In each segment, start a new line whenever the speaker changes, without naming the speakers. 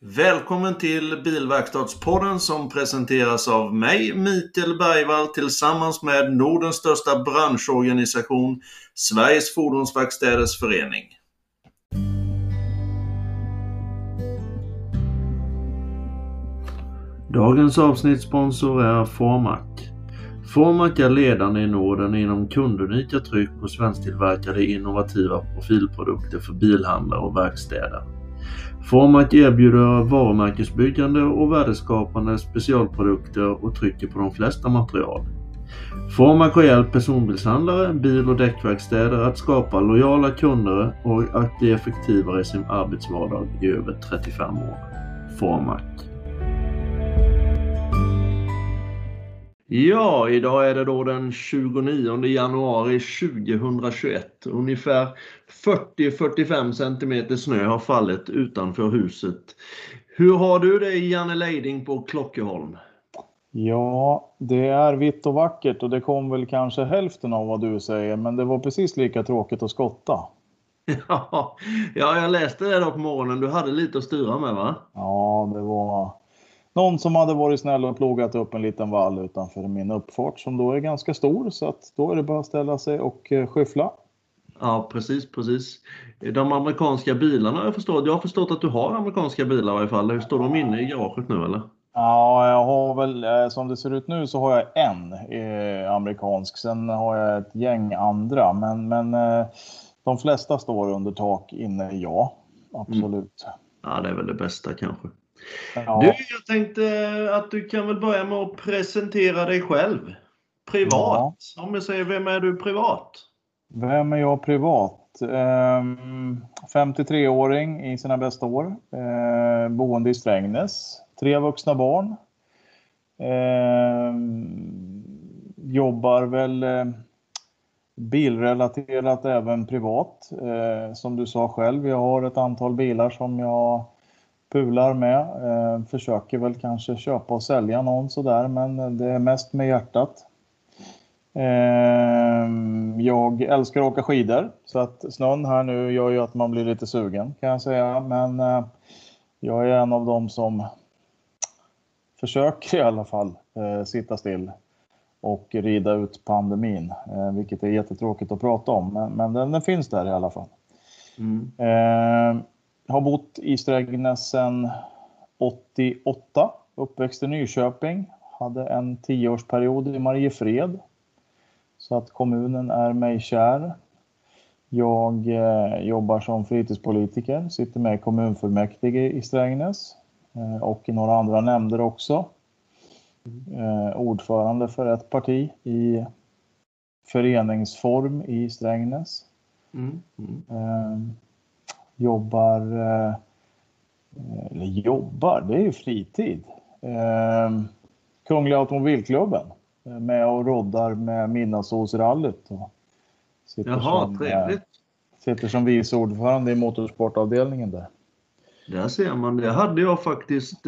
Välkommen till Bilverkstadspodden som presenteras av mig, Mikael Bergvall, tillsammans med Nordens största branschorganisation, Sveriges Fordonsverkstäders Förening. Dagens avsnittssponsor är Formac. Formac är ledande i Norden inom kundunika tryck och svensktillverkade innovativa profilprodukter för bilhandlare och verkstäder. Formac erbjuder varumärkesbyggande och värdeskapande specialprodukter och trycker på de flesta material. Formac har hjälpt personbilshandlare, bil och däckverkstäder att skapa lojala kunder och att bli effektivare i sin arbetsvardag i över 35 år. Formac. Ja, idag är det då den 29 januari 2021. Ungefär 40-45 cm snö har fallit utanför huset. Hur har du det Janne Leiding på Klockeholm?
Ja, det är vitt och vackert och det kom väl kanske hälften av vad du säger, men det var precis lika tråkigt att skotta.
Ja, jag läste det då på morgonen. Du hade lite att styra med va?
Ja, det var någon som hade varit snäll och plogat upp en liten vall utanför min uppfart som då är ganska stor så att då är det bara att ställa sig och eh, skyffla.
Ja, precis, precis. De amerikanska bilarna, jag förstår. Jag har förstått att du har amerikanska bilar i varje fall. Hur står de inne i garaget nu eller?
Ja, jag har väl, eh, som det ser ut nu så har jag en eh, amerikansk. Sen har jag ett gäng andra, men, men eh, de flesta står under tak inne, ja. Absolut. Mm.
Ja, det är väl det bästa kanske. Ja. Du, jag tänkte att du kan väl börja med att presentera dig själv. Privat. Ja. Om jag säger, vem är du privat?
Vem är jag privat? 53-åring ehm, i sina bästa år. Ehm, boende i Strängnäs. Tre vuxna barn. Ehm, jobbar väl eh, bilrelaterat även privat. Som du sa själv, jag har ett antal bilar som jag pular med. Eh, försöker väl kanske köpa och sälja någon sådär, men det är mest med hjärtat. Eh, jag älskar att åka skidor, så att snön här nu gör ju att man blir lite sugen kan jag säga. Men eh, jag är en av dem som försöker i alla fall eh, sitta still och rida ut pandemin, eh, vilket är jättetråkigt att prata om, men, men den, den, finns där i alla fall. Mm. Eh, har bott i Strängnäs sedan 88. Uppväxt i Nyköping. Hade en tioårsperiod i Mariefred. Så att kommunen är mig kär. Jag eh, jobbar som fritidspolitiker, sitter med i kommunfullmäktige i Strängnäs eh, och i några andra nämnder också. Eh, ordförande för ett parti i föreningsform i Strängnäs. Mm. Mm. Eh, jobbar, eh, eller jobbar, det är ju fritid. Eh, Kungliga Automobilklubben eh, med och roddar med Midnattssolsrallyt.
Jaha, som, trevligt.
Sitter som vice ordförande i motorsportavdelningen där.
Där ser man. Det hade jag faktiskt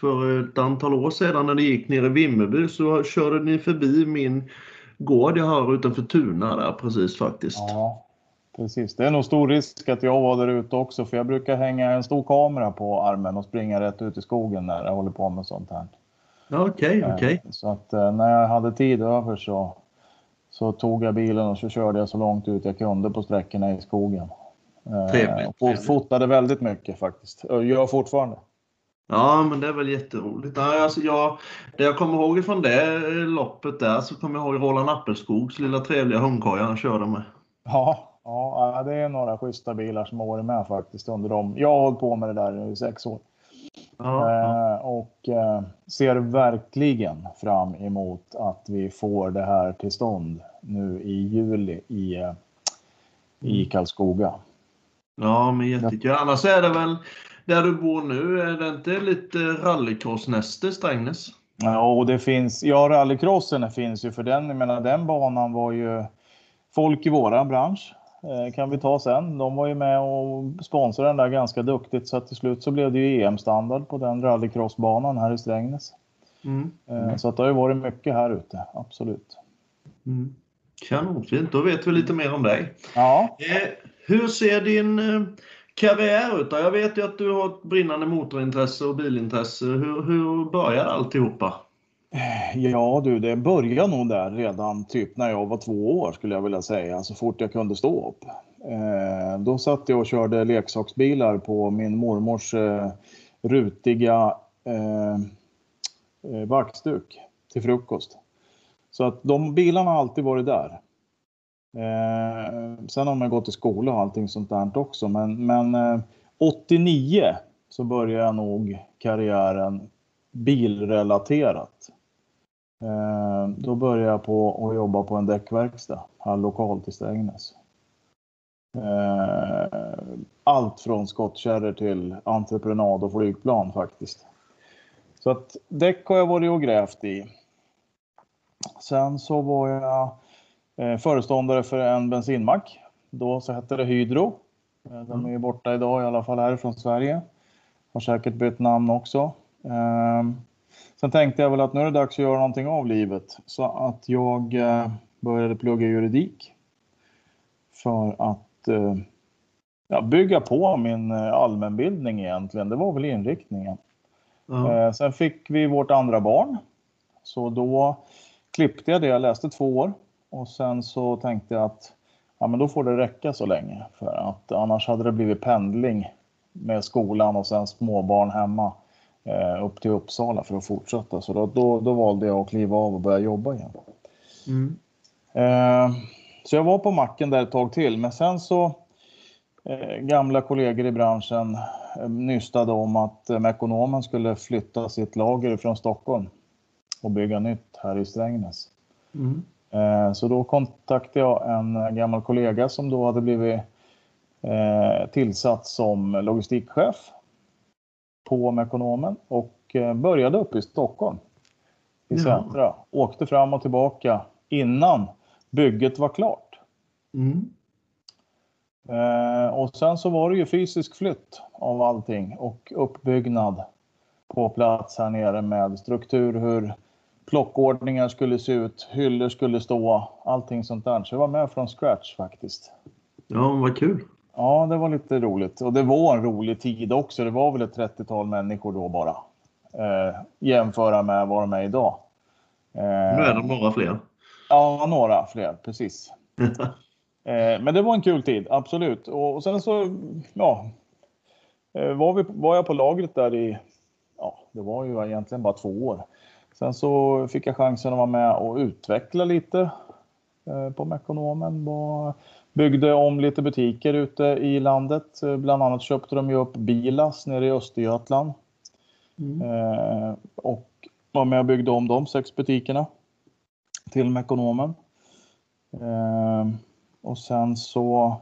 för ett antal år sedan när det gick ner i Vimmerby så körde ni förbi min gård jag har utanför Tuna där precis faktiskt.
Ja, Precis, det är nog stor risk att jag var där ute också för jag brukar hänga en stor kamera på armen och springa rätt ut i skogen när jag håller på med sånt här.
Okej, okay, okej. Okay.
Så att eh, när jag hade tid över så, så tog jag bilen och så körde jag så långt ut jag kunde på sträckorna i skogen.
Eh, trevligt.
Och fotade väldigt mycket faktiskt. Och gör fortfarande.
Ja, men det är väl jätteroligt. Alltså jag, det jag kommer ihåg från det loppet där så kommer jag ihåg Roland Appelskogs lilla trevliga hundkoja han körde med.
Ja, Ja, det är några schyssta bilar som har varit med faktiskt under dem. Jag har hållit på med det där i sex år. Ja, eh, och eh, ser verkligen fram emot att vi får det här till stånd nu i juli i, eh, i mm. Karlskoga.
Ja, men jättekul. Annars är det väl där du bor nu, är det inte lite rallycrossnäste Strängnäs?
Ja, och det finns, ja rallycrossen finns ju för den, jag menar den banan var ju folk i våran bransch kan vi ta sen. De var ju med och sponsrade den där ganska duktigt så att till slut så blev det ju EM-standard på den rallycrossbanan här i Strängnäs. Mm. Mm. Så att det har ju varit mycket här ute, absolut.
Mm. Kanonfint, då vet vi lite mer om dig.
Ja.
Eh, hur ser din karriär utav? Jag vet ju att du har ett brinnande motorintresse och bilintresse. Hur, hur började alltihopa?
Ja du, det började nog där redan typ när jag var två år skulle jag vilja säga, så fort jag kunde stå upp. Eh, då satt jag och körde leksaksbilar på min mormors eh, rutiga eh, eh till frukost. Så att de bilarna har alltid varit där. Eh, sen har man gått i skola och allting sånt där också. Men, men eh, 89 så började jag nog karriären bilrelaterat. Eh, då började jag på att jobba på en däckverkstad här lokalt i Strängnäs. Eh, allt från skottkärror till entreprenad och flygplan faktiskt. Så att däck har jag varit och grävt i. Sen så var jag eh, föreståndare för en bensinmack. Då så hette det Hydro. Eh, de är borta idag, i alla fall härifrån Sverige. Har säkert bytt namn också. Eh, Sen tänkte jag väl att nu är det dags att göra någonting av livet. Så att jag eh, började plugga juridik. För att ja, bygga på min allmänbildning egentligen. Det var väl inriktningen. Mm. Sen fick vi vårt andra barn. Så då klippte jag det. Jag läste två år och sen så tänkte jag att ja, men då får det räcka så länge för att annars hade det blivit pendling med skolan och sen småbarn hemma eh, upp till Uppsala för att fortsätta. Så då, då, då, valde jag att kliva av och börja jobba igen. Mm. Eh, så jag var på macken där ett tag till, men sen så eh, gamla kollegor i branschen eh, nystade om att eh, Mekonomen skulle flytta sitt lager från Stockholm och bygga nytt här i Strängnäs. Mm. Så då kontaktade jag en gammal kollega som då hade blivit tillsatt som logistikchef på Mekonomen och eh, började uppe i Stockholm i Centra. Ja. Åkte fram och tillbaka innan bygget var klart. Mm. Och sen så var det ju fysisk flytt av allting och uppbyggnad på plats här nere med struktur, hur plockordningar skulle se ut, hyllor skulle stå, allting sånt där. Så jag var med från scratch faktiskt.
Ja, vad kul.
Ja, det var lite roligt. Och det var en rolig tid också. Det var väl ett 30-tal människor då bara. Eh, jämföra med vad de är idag.
Eh, nu är de några fler.
Ja, några fler, precis. eh, men det var en kul tid, absolut. Och, och sen så, ja, eh, var, vi, var jag på lagret där i, ja, det var ju egentligen bara två år. Sen så fick jag chansen att vara med och utveckla lite eh, på Mekonomen. Byggde om lite butiker ute i landet. Bland annat köpte de ju upp Bilas nere i Östergötland. Mm. Eh, och var med och byggde om de sex butikerna till Mekonomen. Eh, och sen så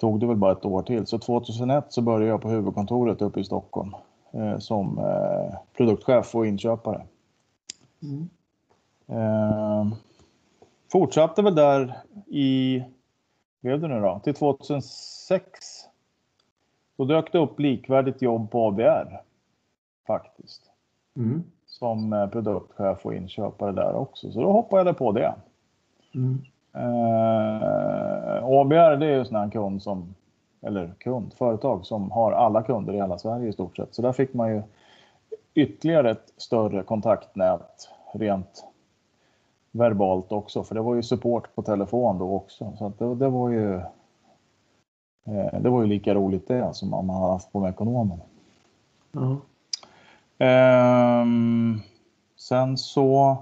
tog det väl bara ett år till. Så 2001 så började jag på huvudkontoret uppe i Stockholm som produktchef och inköpare. Mm. Eh, fortsatte väl där i, blev det nu då, till 2006. Då dök det upp likvärdigt jobb på ABR. Faktiskt. Mm. Som eh, produktchef och inköpare där också. Så då hoppade jag på det. Mm. Eh, ABR det är ju sån här kund som, eller kund, företag som har alla kunder i hela Sverige i stort sett. Så där fick man ju ytterligare ett större kontaktnät rent verbalt också, för det var ju support på telefon då också. Så det, det, var ju eh, det var ju lika roligt det som man har haft på Mekonomen. Mm. Eh, sen så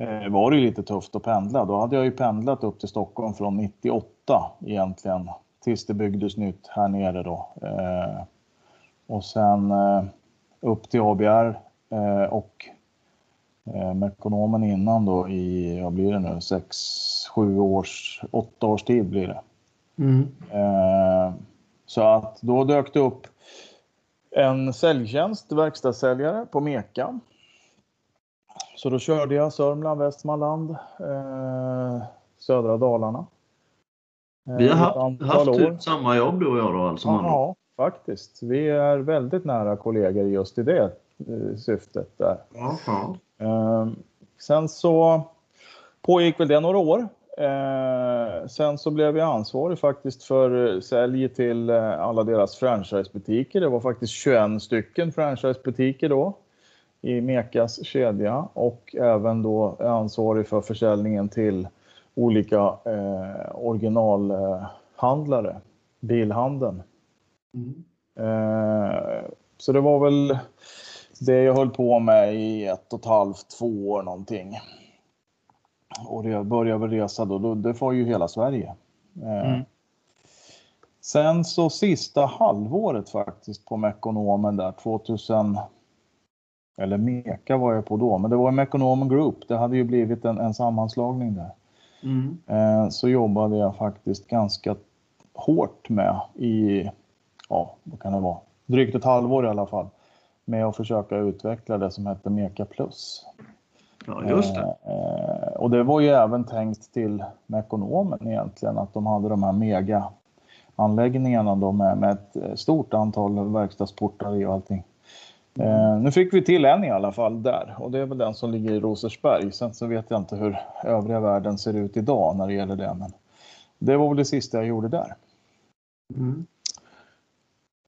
eh, var det ju lite tufft att pendla. Då hade jag ju pendlat upp till Stockholm från 98 egentligen tills det byggdes nytt här nere då. Eh, och sen eh, upp till ABR och eh, Mekonomen innan då i, vad blir det nu, sex, sju års, åtta års tid blir det. Mm. Eh, så att då dök det upp en säljtjänst, verkstadssäljare på Meka. Så då körde jag Sörmland, Västmanland, eh, södra Dalarna.
Vi har haft, haft typ samma jobb du och jag då alltså?
Ja, faktiskt. Vi är väldigt nära kollegor just i det eh, syftet där. Aha. Ehm, sen så pågick väl det några år Eh, sen så blev jag ansvarig faktiskt för sälj till eh, alla deras franchisebutiker. Det var faktiskt 21 stycken franchisebutiker då i Mekas kedja och även då ansvarig för försäljningen till olika eh, originalhandlare, bilhandeln. Mm. Eh, så det var väl det jag höll på med i ett och ett halvt, två år någonting. Och jag började väl resa då, det var ju hela Sverige. Eh, mm. Sen så sista halvåret faktiskt på Mekonomen där 2000 eller Meka var jag på då, men det var Mekonomen Group. Det hade ju blivit en, en sammanslagning där. Mm. Eh, så jobbade jag faktiskt ganska hårt med i, ja, vad kan det vara, drygt ett halvår i alla fall med att försöka utveckla det som hette Meka Plus.
Ja, just det.
Eh, och det var ju även tänkt till Mekonomen egentligen, att de hade de här mega anläggningarna då med, med ett stort antal verkstadsportar i och allting. Eh, nu fick vi till en i alla fall där och det är väl den som ligger i Rosersberg. Sen så vet jag inte hur övriga världen ser ut idag när det gäller det. Men det var väl det sista jag gjorde där. Mm.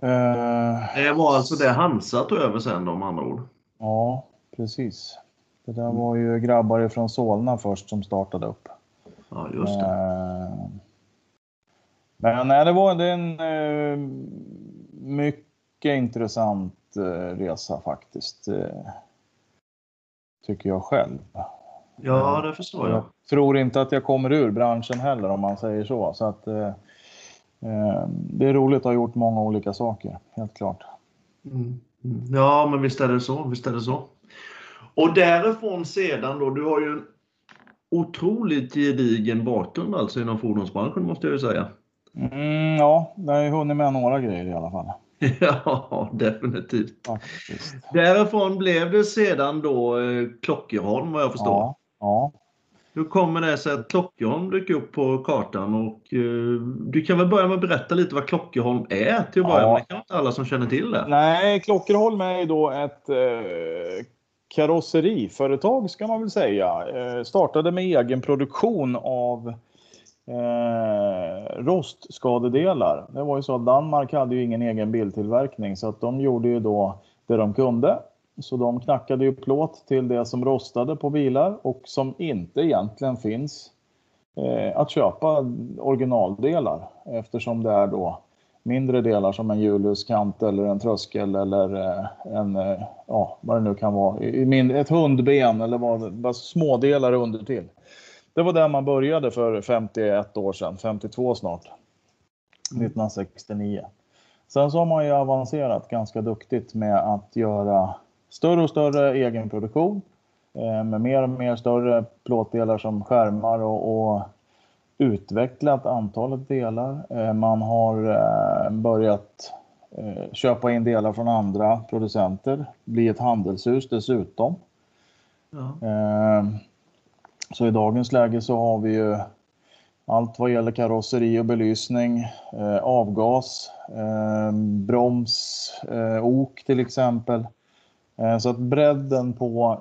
Eh, det var alltså det Hansa tog över sen då, med andra ord?
Ja, precis. Det där var ju grabbar från Solna först som startade upp.
Ja, just det. Eh,
men nej, det var en eh, mycket intressant resa faktiskt. Tycker jag själv.
Ja, det förstår jag. Jag
tror inte att jag kommer ur branschen heller om man säger så. så att, det är roligt att ha gjort många olika saker, helt klart.
Mm. mm. Ja, men visst är det så. Visst är det så. Och därifrån sedan då, du har ju en otroligt gedigen bakgrund alltså inom fordonsbranschen måste jag ju säga.
Mm, ja, det har ju hunnit med några grejer i alla fall.
ja, definitivt. Faktiskt. Därifrån blev det sedan då eh, Klockerholm vad jag förstår.
Ja, ja.
Hur kommer det sig att Klockerholm dök upp på kartan? Och, uh, du kan väl börja med att berätta lite vad Klockerholm är till att börja med. Det kan inte alla som känner till det.
Nej, Klockerholm är ju då ett uh, karosseriföretag ska man väl säga. Uh, startade med egen produktion av eh, rostskadedelar. Det var ju så att Danmark hade ju ingen egen biltillverkning så att de gjorde ju då det de kunde så de knackade ju plåt till det som rostade på bilar och som inte egentligen finns eh, att köpa originaldelar eftersom det är då mindre delar som en hjulhuskant eller en tröskel eller eh, en, eh, ja vad det nu kan vara, ett hundben eller vad, vad smådelar under till. Det var där man började för 51 år sedan, 52 snart. 1969. Sen så har man ju avancerat ganska duktigt med att göra större och större egenproduktion eh, med mer och mer större plåtdelar som skärmar och, och utvecklat antalet delar. Eh, man har eh, börjat köpa in delar från andra producenter, bli ett handelshus dessutom. Ja. Så i dagens läge så har vi ju allt vad gäller karosseri och belysning, avgas, broms, ok till exempel. Eh, så att bredden på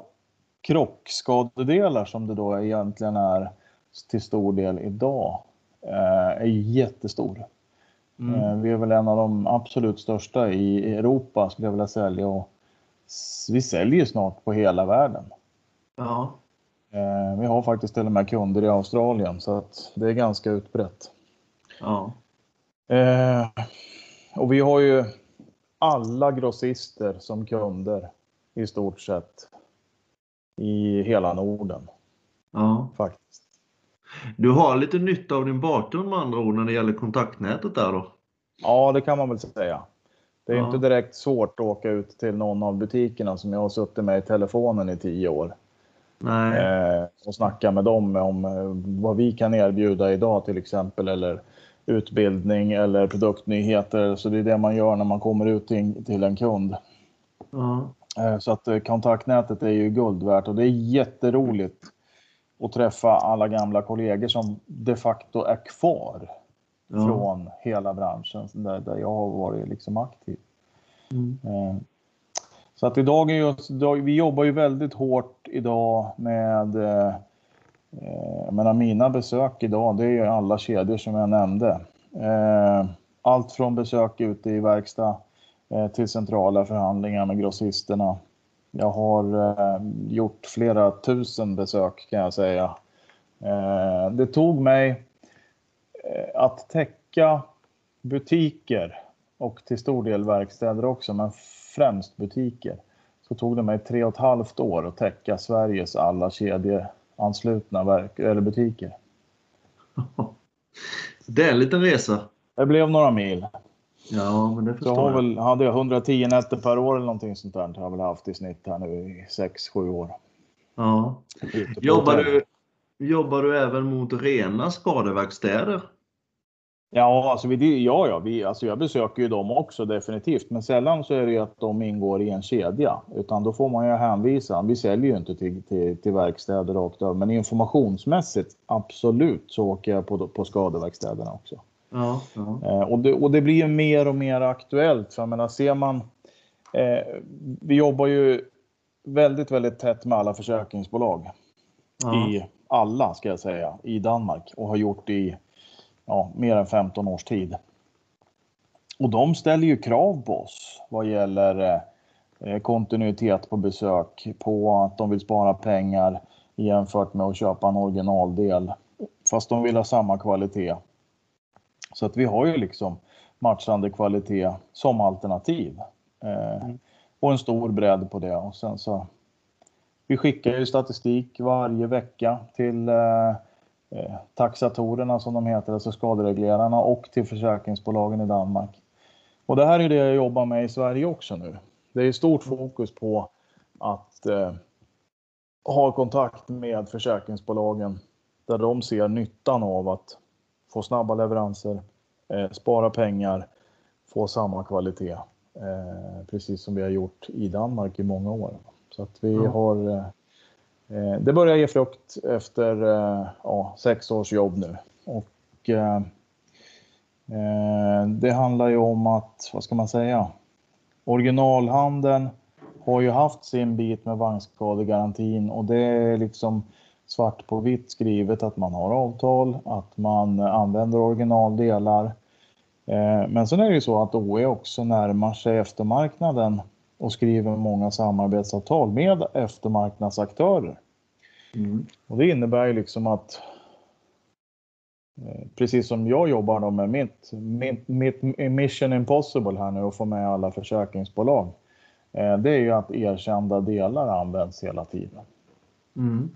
krockskadedelar som det då egentligen är till stor del idag eh, är jättestor. Mm. Eh, vi är väl en av de absolut största i Europa skulle jag vilja säga och vi säljer snart på hela världen.
Ja.
Vi har faktiskt till och med kunder i Australien så att det är ganska utbrett.
Ja.
Och vi har ju alla grossister som kunder i stort sett i hela Norden.
Ja.
Faktiskt.
Du har lite nytta av din bakgrund med andra ord när det gäller kontaktnätet där då?
Ja, det kan man väl säga. Det är ja. inte direkt svårt att åka ut till någon av butikerna som jag har suttit med i telefonen i tio år.
Nej.
Eh, och snacka med dem om eh, vad vi kan erbjuda idag till exempel eller utbildning eller produktnyheter. Så det är det man gör när man kommer ut till, till en kund.
Ja.
Eh, så att eh, kontaktnätet är ju guld värt och det är jätteroligt att träffa alla gamla kollegor som de facto är kvar ja. från hela branschen där, där jag har varit liksom aktiv.
Mm.
Eh, så att idag är ju, vi jobbar ju väldigt hårt idag med jag menar, mina besök idag, det är alla kedjor som jag nämnde. Allt från besök ute i verkstad till centrala förhandlingar med grossisterna. Jag har gjort flera tusen besök kan jag säga. Det tog mig att täcka butiker och till stor del verkstäder också, men främst butiker. Så tog det mig tre och ett halvt år att täcka Sveriges alla kedjor anslutna verk, eller butiker.
Det är en liten resa.
Det blev några mil.
Ja, men det förstår jag.
Väl, hade jag 110 nätter per år eller någonting sånt där. Har jag väl haft i snitt här nu i 6-7 år.
Ja. Jobbar du, jobbar du även mot rena skadeverkstäder?
Ja, alltså vi, ja, ja vi, alltså jag besöker ju dem också definitivt. Men sällan så är det ju att de ingår i en kedja. Utan då får man ju hänvisa. Vi säljer ju inte till, till, till verkstäder rakt av. Men informationsmässigt absolut så åker jag på, på skadeverkstäderna också.
Ja, ja.
Eh, och, det, och det blir ju mer och mer aktuellt. För jag menar, ser man... Eh, vi jobbar ju väldigt, väldigt tätt med alla försäkringsbolag. Ja. I alla, ska jag säga, i Danmark. Och har gjort i ja, mer än 15 års tid. Och de ställer ju krav på oss vad gäller eh, kontinuitet på besök, på att de vill spara pengar jämfört med att köpa en originaldel. Fast de vill ha samma kvalitet. Så att vi har ju liksom matchande kvalitet som alternativ. Eh, mm. Och en stor bredd på det. Och sen så, vi skickar ju statistik varje vecka till eh, Eh, taxatorerna som de heter, alltså skadereglerarna och till försäkringsbolagen i Danmark. Och det här är det jag jobbar med i Sverige också nu. Det är stort fokus på att eh, ha kontakt med försäkringsbolagen där de ser nyttan av att få snabba leveranser, eh, spara pengar, få samma kvalitet. Eh, precis som vi har gjort i Danmark i många år. Så att vi mm. har eh, Eh, det börjar ge frukt efter eh, ja, sex års jobb nu. Och, eh, det handlar ju om att, vad ska man säga, originalhandeln har ju haft sin bit med vagnskadegarantin och det är liksom svart på vitt skrivet att man har avtal, att man använder originaldelar. Men sen är det ju så att OE också närmar sig eftermarknaden och skriver många samarbetsavtal med eftermarknadsaktörer. Mm. Och det innebär ju liksom att eh, precis som jag jobbar då med mitt, mitt, mitt mission impossible här nu och få med alla försäkringsbolag. Eh, det är ju att erkända delar används hela tiden. Mm.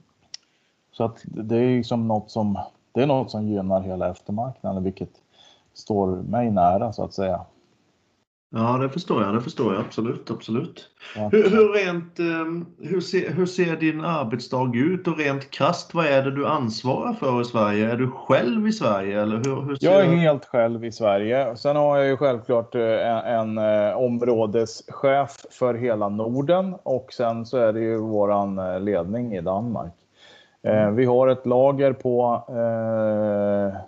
Så att det är liksom något som, det är något som gynnar hela eftermarknaden, vilket står mig nära så att säga.
Ja, det förstår jag. Det förstår jag absolut. absolut. Ja. Hur, hur, rent, ehm, hur, ser, hur ser din arbetsdag ut och rent krast, vad är det du ansvarar för i Sverige? Är du själv i Sverige? Eller hur, hur
jag är helt själv i Sverige. Sen har jag ju självklart eh, en, en eh, områdeschef för hela Norden och sen så är det ju våran eh, ledning i Danmark. Mm. Vi har ett lager på eh,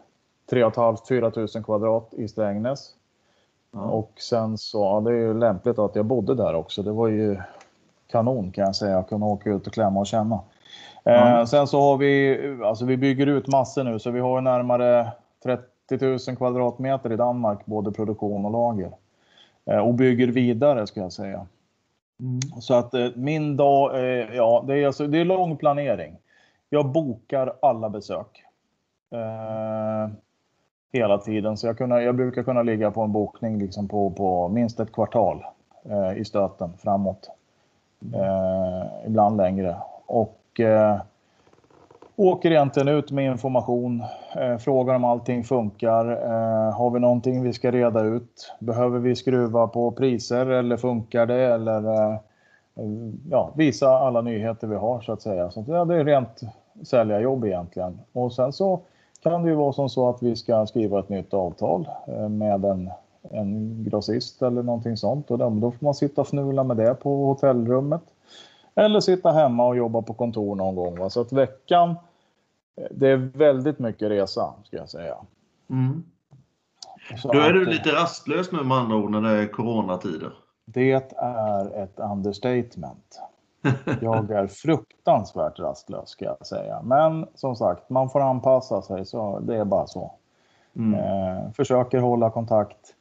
3 500-4 000 kvadrat i Strängnäs. Ja. Och sen så, ja, det är ju lämpligt att jag bodde där också. Det var ju kanon kan jag säga, att kunna åka ut och klämma och känna. Eh, sen så har vi, alltså vi bygger ut massor nu, så vi har närmare 30 000 kvadratmeter i Danmark, både produktion och lager. Eh, och bygger vidare ska jag säga. Mm. Så att eh, min dag, eh, ja, det är, alltså, det är lång planering. Jag bokar alla besök. Eh, hela tiden. Så jag, kunna, jag brukar kunna ligga på en bokning liksom på, på minst ett kvartal eh, i stöten framåt. Eh, ibland längre. Och eh, åker egentligen ut med information, eh, frågar om allting funkar. Eh, har vi någonting vi ska reda ut? Behöver vi skruva på priser eller funkar det? Eller eh, ja, visa alla nyheter vi har så att säga. Så ja, det är rent säljarjobb egentligen. Och sen så kan det ju vara som så att vi ska skriva ett nytt avtal eh, med en, en grossist eller någonting sånt och då, då får man sitta och fnula med det på hotellrummet. Eller sitta hemma och jobba på kontor någon gång. Va? Så att veckan, eh, det är väldigt mycket resa ska jag säga.
Mm. Då är du lite rastlös nu med andra ord när det är coronatider?
Det är ett understatement. Jag är fruktansvärt rastlös ska jag säga. Men som sagt, man får anpassa sig så det är bara så. Mm. Eh, försöker hålla kontakt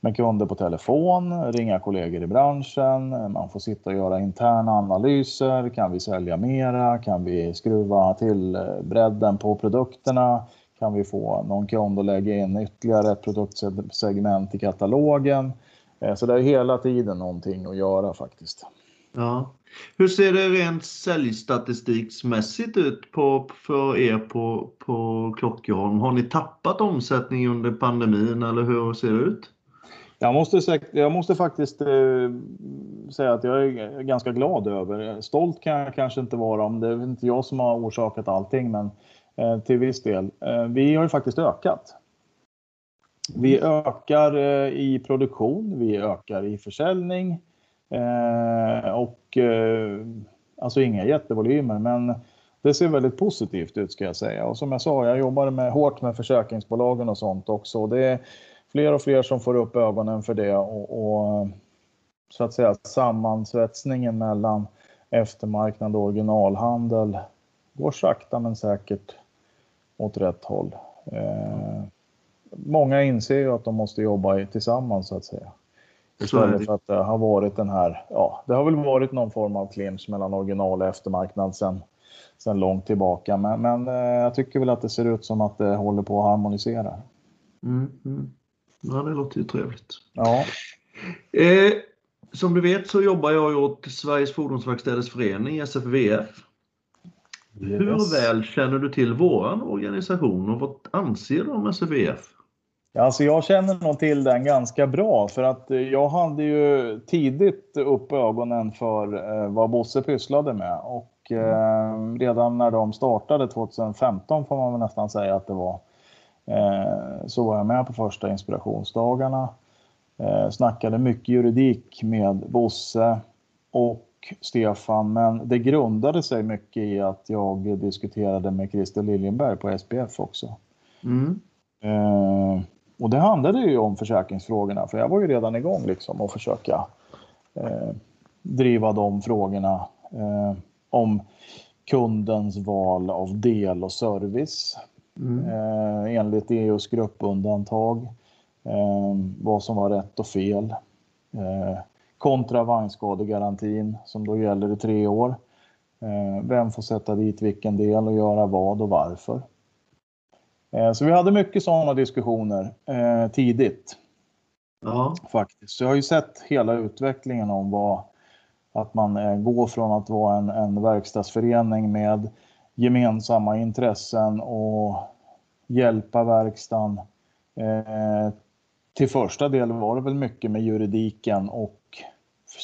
med kunder på telefon, ringa kollegor i branschen, man får sitta och göra interna analyser. Kan vi sälja mera? Kan vi skruva till eh, bredden på produkterna? Kan vi få någon kund att lägga in ytterligare ett produktsegment i katalogen? Eh, så det är hela tiden någonting att göra faktiskt.
Ja. Hur ser det rent säljstatistiksmässigt ut på, för er på, på Klockholm? Har ni tappat omsättning under pandemin eller hur ser det ut?
Jag måste, jag måste faktiskt eh, säga att jag är ganska glad över. Stolt kan jag kanske inte vara om det är inte jag som har orsakat allting, men eh, till viss del. Eh, vi har ju faktiskt ökat. Vi ökar eh, i produktion, vi ökar i försäljning eh, och eh, alltså inga jättevolymer, men det ser väldigt positivt ut ska jag säga. Och som jag sa, jag jobbar med, hårt med försäkringsbolagen och sånt också. Det är fler och fler som får upp ögonen för det och, och så att säga sammansvetsningen mellan eftermarknad och originalhandel går sakta men säkert åt rätt håll. Eh, många inser ju att de måste jobba tillsammans så att säga. Istället för att det har varit den här, ja, det har väl varit någon form av clinch mellan original och eftermarknad sen, sen långt tillbaka. Men, men eh, jag tycker väl att det ser ut som att det håller på att harmonisera.
Mm, mm. Ja, det låter ju trevligt.
Ja.
Eh, som du vet så jobbar jag åt Sveriges Fordonsverkstäders Förening, SFVF. Yes. Hur väl känner du till vår organisation och vad anser du om SFVF?
Alltså jag känner nog till den ganska bra för att jag hade ju tidigt upp ögonen för eh, vad Bosse pysslade med och eh, redan när de startade 2015 får man väl nästan säga att det var eh, så var jag med på första inspirationsdagarna. Snackade mycket juridik med Bosse och Stefan men det grundade sig mycket i att jag diskuterade med Christer Liljenberg på SPF också. Mm. Och det handlade ju om försäkringsfrågorna, för jag var ju redan igång liksom och försöka eh, driva de frågorna eh, om kundens val av del och service mm. eh, enligt EUs gruppundantag, eh, vad som var rätt och fel eh, kontra vagnskadegarantin som då gäller i tre år. Eh, vem får sätta dit vilken del och göra vad och varför? Eh, så vi hade mycket sådana diskussioner eh, tidigt. Ja. Faktiskt. Så jag har ju sett hela utvecklingen om vad, att man eh, går från att vara en, en verkstadsförening med gemensamma intressen och hjälpa verkstaden. Eh, till första del var det väl mycket med juridiken och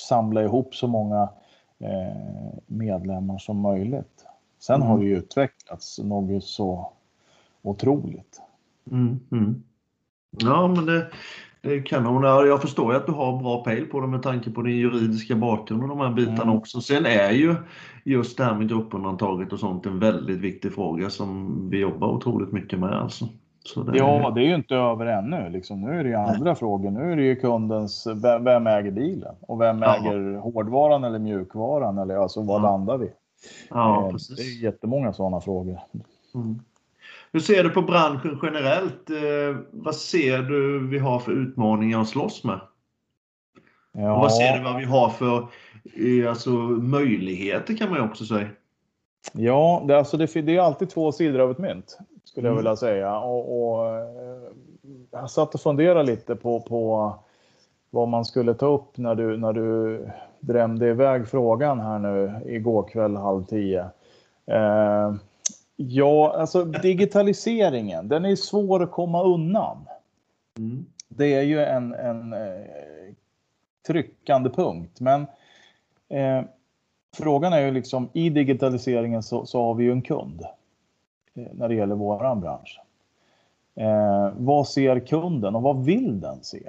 samla ihop så många eh, medlemmar som möjligt. Sen mm. har det ju utvecklats något så otroligt.
Mm, mm. Ja, men det, det är kanon. Jag förstår ju att du har bra pejl på det med tanke på din juridiska bakgrund och de här bitarna mm. också. Sen är ju just det här med gruppundantaget och sånt en väldigt viktig fråga som vi jobbar otroligt mycket med. Alltså.
Det ja, det är ju inte över ännu. Liksom. Nu är det ju andra Nej. frågor. Nu är det ju kundens, vem, vem äger bilen? Och vem ja. äger hårdvaran eller mjukvaran? Eller alltså, var ja. landar vi? Ja, eh, det är jättemånga sådana frågor. Mm.
Hur ser du på branschen generellt? Eh, vad ser du vi har för utmaningar att slåss med? Ja. Och vad ser du vad vi har för alltså, möjligheter kan man ju också säga.
Ja, det, alltså det, det är alltid två sidor av ett mynt skulle mm. jag vilja säga. Och, och, eh, jag satt och funderade lite på, på vad man skulle ta upp när du, när du drämde iväg frågan här nu igår kväll halv tio. Eh, Ja, alltså digitaliseringen, den är svår att komma undan. Mm. Det är ju en, en eh, tryckande punkt. Men eh, frågan är ju liksom, i digitaliseringen så, så har vi ju en kund eh, när det gäller våran bransch. Eh, vad ser kunden och vad vill den se?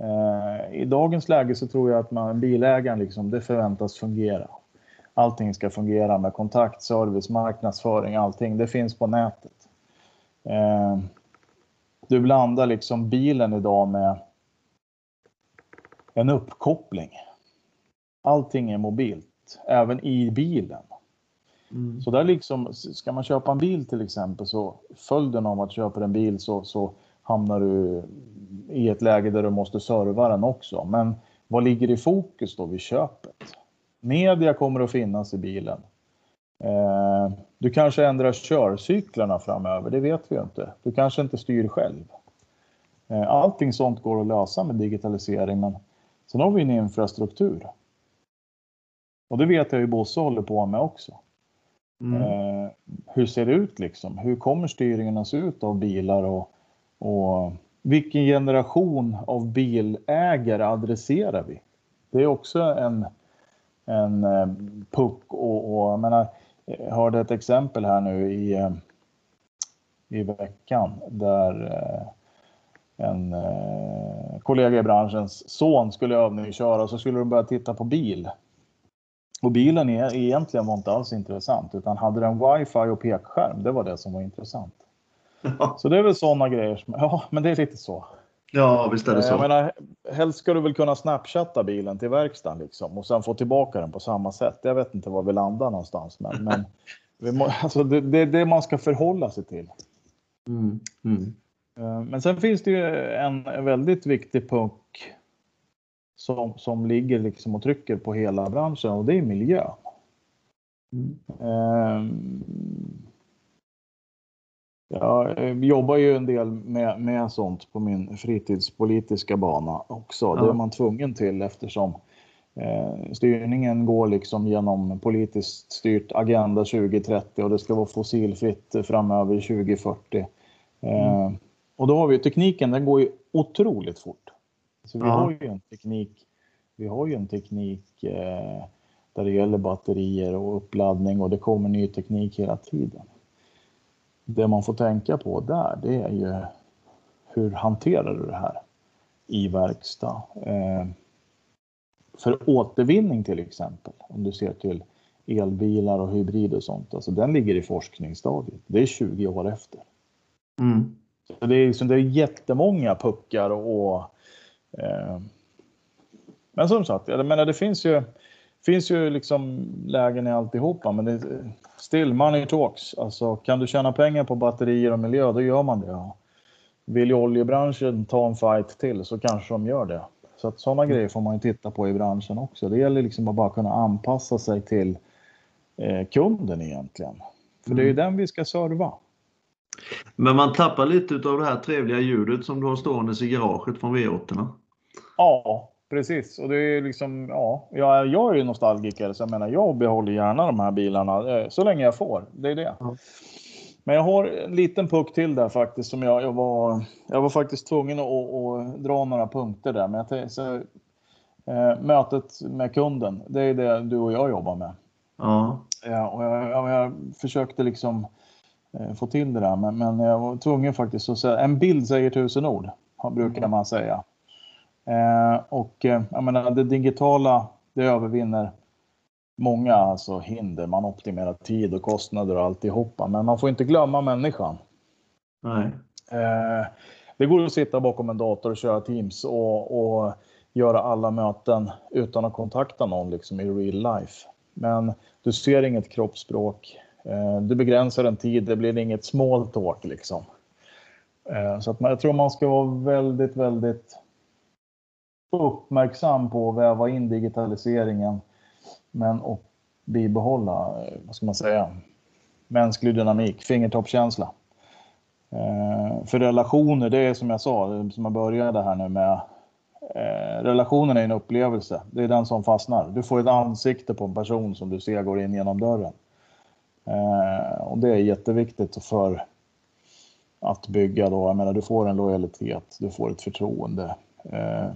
Eh, I dagens läge så tror jag att man, bilägaren liksom, det förväntas fungera allting ska fungera med kontakt, service, marknadsföring, allting. Det finns på nätet. Eh, du blandar liksom bilen idag med en uppkoppling. Allting är mobilt. även i bilen. Mm. Så där liksom, ska man köpa en bil till exempel så följden av att köpa en bil så, så hamnar du i ett läge där du måste serva den också. Men vad ligger i fokus då vid köpet? Media kommer att finnas i bilen. Eh, du kanske ändrar körcyklarna framöver, det vet vi ju inte. Du kanske inte styr själv. Eh, allting sånt går att lösa med digitalisering, men sen har vi en infrastruktur. Och det vet jag ju Bosse håller på med också. Mm. Eh, hur ser det ut liksom? Hur kommer styrningen att se ut av bilar och, och vilken generation av bilägare adresserar vi? Det är också en, en eh, puck och, och jag menar, jag hörde ett exempel här nu i, eh, i veckan där eh, en kollega i branschens son skulle övningsköra och så skulle de börja titta på bil. Och bilen är, egentligen var inte alls intressant utan hade den wifi och pekskärm, det var det som var intressant. Så det är väl sådana grejer som, ja men det är lite så.
Ja visst är det så.
Jag menar, helst ska du väl kunna snapchatta bilen till verkstaden liksom och sen få tillbaka den på samma sätt. Jag vet inte var vi landar någonstans men, men vi må, alltså det, det är det man ska förhålla sig till. Mm. Mm. Eh, men sen finns det ju en väldigt viktig punkt som, som ligger liksom och trycker på hela branschen och det är miljön. Mm. Jag jobbar ju en del med, med sånt på min fritidspolitiska bana också. Ja. Det är man tvungen till eftersom eh, styrningen går liksom genom politiskt styrt Agenda 2030 och det ska vara fossilfritt framöver 2040. Eh, mm. Och då har vi tekniken, den går ju otroligt fort. Så vi ja. har ju en teknik, vi har ju en teknik eh, där det gäller batterier och uppladdning och det kommer ny teknik hela tiden. Det man får tänka på där, det är ju hur hanterar du det här i verkstad? Eh, för återvinning till exempel, om du ser till elbilar och hybrid och sånt, alltså den ligger i forskningsstadiet. Det är 20 år efter. Mm. Så det, är liksom, det är jättemånga puckar och Eh, men som sagt, jag menar det finns ju, finns ju liksom lägen i alltihopa, men det still money talks. Alltså kan du tjäna pengar på batterier och miljö, då gör man det. Ja. Vill ju oljebranschen ta en fight till så kanske de gör det. Så att sådana grejer får man ju titta på i branschen också. Det gäller liksom att bara kunna anpassa sig till eh, kunden egentligen. För mm. det är ju mm. den vi ska serva.
Men man tappar lite av det här trevliga ljudet som du har stående i garaget från V8.
Ja, precis. Och det är liksom, ja, jag, jag är ju nostalgiker så jag menar jag behåller gärna de här bilarna eh, så länge jag får. Det är det. Ja. Men jag har en liten puck till där faktiskt som jag, jag var. Jag var faktiskt tvungen att, att dra några punkter där. Men jag så, eh, mötet med kunden, det är det du och jag jobbar med. Ja. ja och jag, jag, jag försökte liksom eh, få till det där, men, men jag var tvungen faktiskt att säga en bild säger tusen ord, brukar mm. man säga. Eh, och eh, jag menar, det digitala, det övervinner många alltså hinder. Man optimerar tid och kostnader och alltihopa, men man får inte glömma människan. Nej. Eh, det går att sitta bakom en dator och köra Teams och, och göra alla möten utan att kontakta någon liksom i real life. Men du ser inget kroppsspråk. Du begränsar en tid, det blir inget small talk liksom. Så att man, jag tror man ska vara väldigt, väldigt uppmärksam på att väva in digitaliseringen men och bibehålla, eh, vad ska man säga, mänsklig dynamik, fingertoppskänsla. Eh, för relationer, det är som jag sa, som jag började här nu med, eh, relationen är en upplevelse. Det är den som fastnar. Du får ett ansikte på en person som du ser går in genom dörren. Eh, och det är jätteviktigt för att bygga då, jag menar du får en lojalitet, du får ett förtroende. Eh,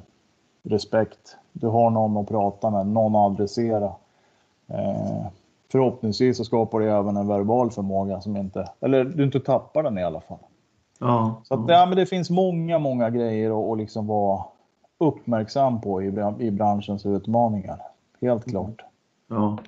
Respekt. Du har någon att prata med, någon att adressera. Eh, förhoppningsvis så skapar det även en verbal förmåga som inte, eller du inte tappar den i alla fall. Ja. Så att, ja, men det finns många, många grejer att, att liksom vara uppmärksam på i, i branschens utmaningar. Helt klart.
Ja.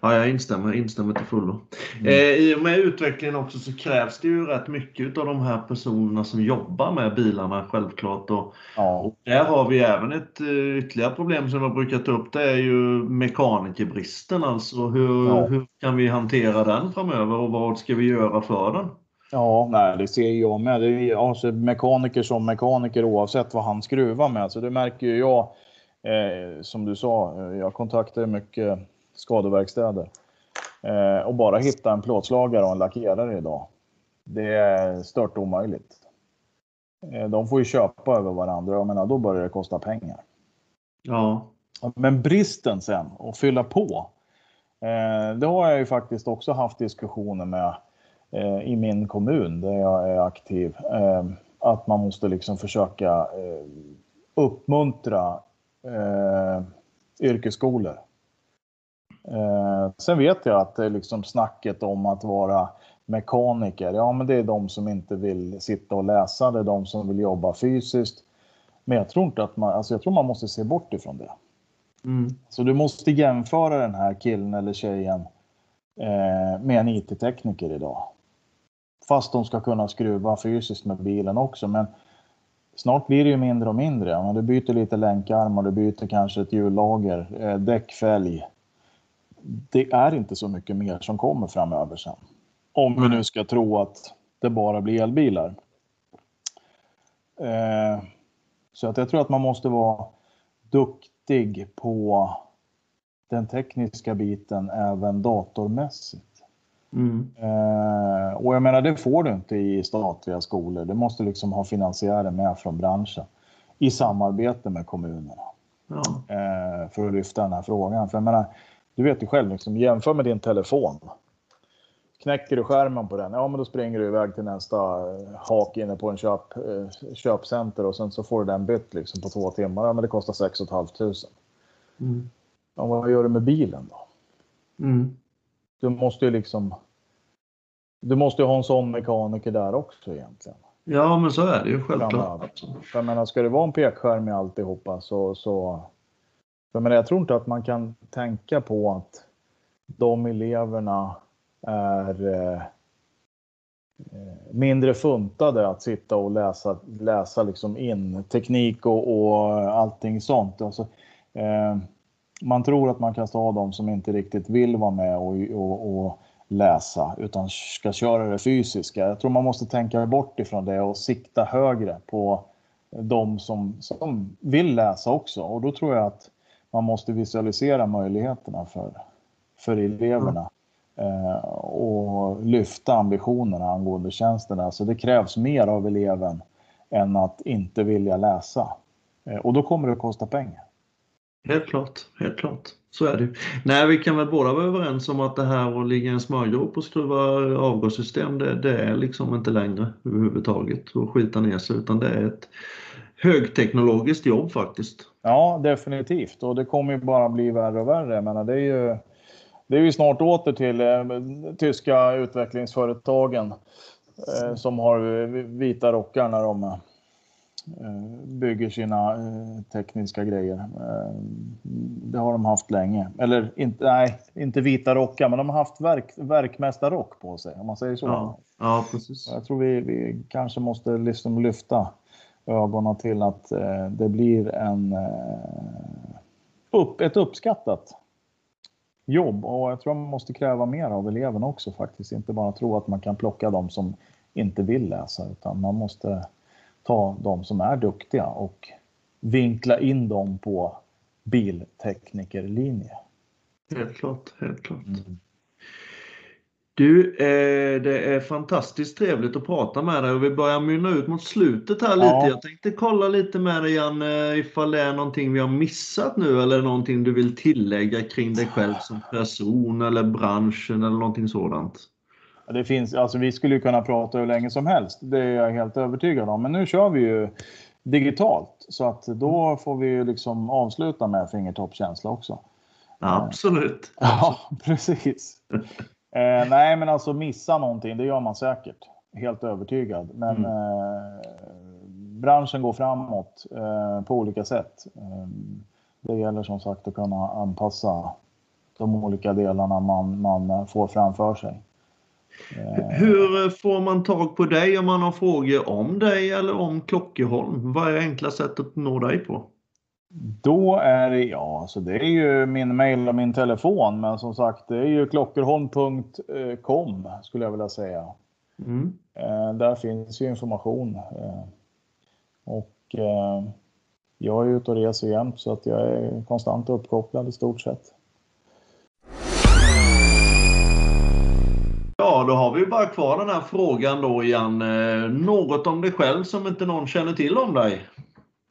Ja, jag instämmer, instämmer till fullo. Mm. Eh, I och med utvecklingen också så krävs det ju rätt mycket av de här personerna som jobbar med bilarna självklart. Och, ja. och där har vi även ett uh, ytterligare problem som jag brukar ta upp. Det är ju mekanikerbristen. Alltså hur, ja. hur kan vi hantera den framöver och vad ska vi göra för den?
Ja, nej, det ser jag med. Det är alltså mekaniker som mekaniker oavsett vad han skruvar med. Så det märker ju jag. Eh, som du sa, eh, jag kontaktar mycket skadeverkstäder. Eh, och bara hitta en plåtslagare och en lackerare idag. Det är stört omöjligt. Eh, de får ju köpa över varandra. Jag menar, då börjar det kosta pengar.
Ja.
Men bristen sen, att fylla på. Eh, det har jag ju faktiskt också haft diskussioner med eh, i min kommun där jag är aktiv. Eh, att man måste liksom försöka eh, uppmuntra yrkesskolor Eh, sen vet jag att det är liksom snacket om att vara mekaniker, ja men det är de som inte vill sitta och läsa, det är de som vill jobba fysiskt. Men jag tror inte att man, alltså jag tror man måste se bort ifrån det. Mm. Så du måste jämföra den här killen eller tjejen eh, med en IT-tekniker idag. Fast de ska kunna skruva fysiskt med bilen också. Men snart blir det ju mindre och mindre. Du byter lite länkarmar, du byter kanske ett hjullager, eh, däckfälg det är inte så mycket mer som kommer framöver sen. Om vi nu ska tro att det bara blir elbilar. Eh, så att jag tror att man måste vara duktig på den tekniska biten även datormässigt. Mm. Eh, och jag menar, det får du inte i statliga skolor. Du måste liksom ha finansiärer med från branschen i samarbete med kommunerna. Ja. Eh, för att lyfta den här frågan. För jag menar, du vet ju själv, liksom, jämför med din telefon. Knäcker du skärmen på den, ja men då springer du iväg till nästa eh, hak inne på en köp, eh, köpcenter och sen så får du den bytt liksom på två timmar. Ja, men det kostar 6 500. Mm. Ja, vad gör du med bilen då? Mm. Du måste ju liksom... Du måste ju ha en sån mekaniker där också egentligen.
Ja, men så är det ju självklart.
Jag menar, ska det vara en pekskärm i alltihopa så, så jag, jag tror inte att man kan tänka på att de eleverna är eh, eh, mindre funtade att sitta och läsa, läsa liksom in teknik och, och allting sånt. Alltså, eh, man tror att man kan ta de som inte riktigt vill vara med och, och, och, läsa utan ska köra det fysiska. Jag tror man måste tänka bort ifrån det och sikta högre på de som, som vill läsa också. Och då tror jag att man måste visualisera möjligheterna för, för eleverna eh, och lyfta ambitionerna angående tjänsterna. Så det krävs mer av eleven än att inte vilja läsa. Eh, och då kommer det att kosta pengar.
Helt klart, helt klart. Så är det. Nej, vi kan väl båda vara överens om att det här att ligga i en smörgrop och skruva avgassystem, det, det, är liksom inte längre överhuvudtaget att skita ner sig, utan det är ett högteknologiskt jobb faktiskt.
Ja, definitivt. Och det kommer ju bara bli värre och värre. Jag menar, det är ju, det är ju snart åter till eh, tyska utvecklingsföretagen eh, som har vita rockar när de eh, bygger sina eh, tekniska grejer. Eh, det har de haft länge. Eller inte, nej, inte vita rockar, men de har haft verk, verkmästarrock på sig om man säger så.
Ja, ja precis.
Jag tror vi, vi kanske måste liksom lyfta ögonen till att eh, det blir en, eh, upp, ett uppskattat jobb och jag tror man måste kräva mer av eleverna också faktiskt. Inte bara tro att man kan plocka de som inte vill läsa utan man måste ta de som är duktiga och vinkla in dem på bilteknikerlinje.
Helt klart, helt klart. Mm. Du, eh, det är fantastiskt trevligt att prata med dig och vi börjar mynna ut mot slutet här lite. Ja. Jag tänkte kolla lite med dig Jan ifall det är någonting vi har missat nu eller någonting du vill tillägga kring dig själv som person eller branschen eller någonting sådant.
Det finns, alltså vi skulle kunna prata hur länge som helst, det är jag helt övertygad om. Men nu kör vi ju digitalt så att då får vi liksom avsluta med fingertoppskänsla också.
Absolut.
Ja, precis. Eh, nej, men alltså missa någonting, det gör man säkert. Helt övertygad. Men mm. eh, branschen går framåt eh, på olika sätt. Eh, det gäller som sagt att kunna anpassa de olika delarna man, man får framför sig.
Hur får man tag på dig om man har frågor om dig eller om Klockerholm? Vad är enkla sättet att nå dig på?
Då är det, ja, så det är ju min mail och min telefon. Men som sagt, det är ju klockerholm.com skulle jag vilja säga. Mm. Eh, där finns ju information. Eh, och eh, jag är ute och reser jämt så att jag är konstant uppkopplad i stort sett.
Ja, då har vi bara kvar den här frågan då Jan. Något om dig själv som inte någon känner till om dig?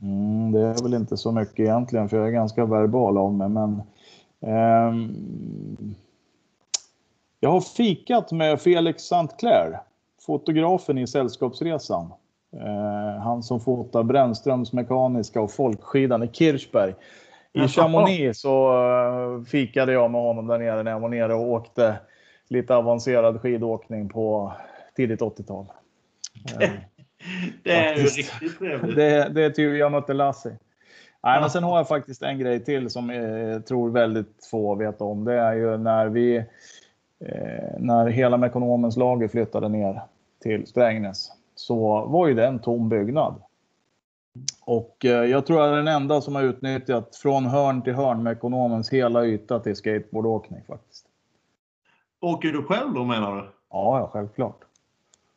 Mm, det är väl inte så mycket egentligen för jag är ganska verbal av mig men eh, jag har fikat med Felix St. Clair, fotografen i Sällskapsresan. Eh, han som fotar Brännströms mekaniska och folkskidan i Kirchberg. I Chamonix så uh, fikade jag med honom där nere när jag var nere och åkte lite avancerad skidåkning på tidigt 80-tal.
Eh, det är ju riktigt trevligt.
Det, det är typ jag mötte Lassie. Nej, men sen har jag faktiskt en grej till som jag tror väldigt få vet om. Det är ju när vi eh, när hela Mekonomens lager flyttade ner till Strängnäs så var ju det en tom byggnad. Och eh, jag tror jag är den enda som har utnyttjat från hörn till hörn Mekonomens hela yta till skateboardåkning faktiskt.
Åker du själv då menar du?
Ja, ja självklart.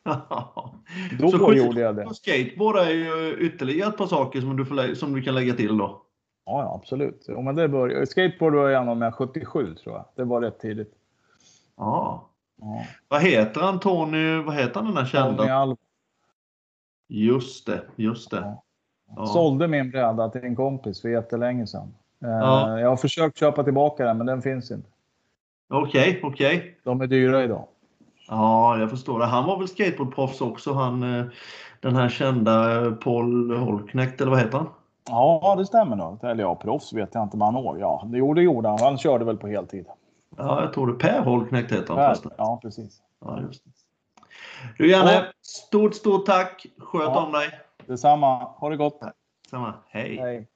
då så gjorde jag det.
Skateboard är ju ytterligare ett par saker som du, får, som du kan lägga till då.
Ja, ja absolut. Jo, men det började, skateboard började jag med 77 tror jag. Det var rätt tidigt.
Ja. ja. Vad heter han Tony? Vad heter han den där kända? Tony Alva. Just det, just det. Ja.
Ja. Sålde min bräda till en kompis för jättelänge sedan. Eh, ja. Jag har försökt köpa tillbaka den men den finns inte.
Okej, okay, okej. Okay.
De är dyra idag.
Ja, jag förstår det. Han var väl skateboardproffs också, han, eh, den här kända Paul Holknekt, eller vad heter han?
Ja, det stämmer nog. Eller ja, proffs vet jag inte men han Ja, det gjorde, han. Han körde väl på heltid.
Ja, jag tror det. Per Holknekt heter han
förresten. Ja, precis. Ja, just det.
Du Janne, stort, stort tack. Sköt ja, om dig.
Detsamma. Ha det gott.
Detsamma. Hej. Hej.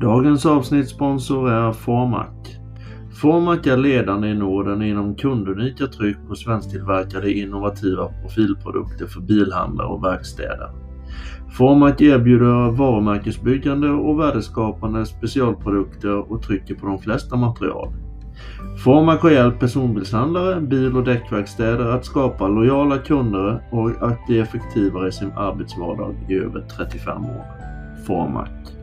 Dagens avsnittssponsor är Formac. Formac är ledande i Norden inom kundunika tryck och svensktillverkade innovativa profilprodukter för bilhandlare och verkstäder. Formac erbjuder varumärkesbyggande och värdeskapande specialprodukter och trycker på de flesta material. Formac har hjälpt personbilshandlare, bil och däckverkstäder att skapa lojala kunder och att bli effektivare i sin arbetsvardag i över 35 år. Formac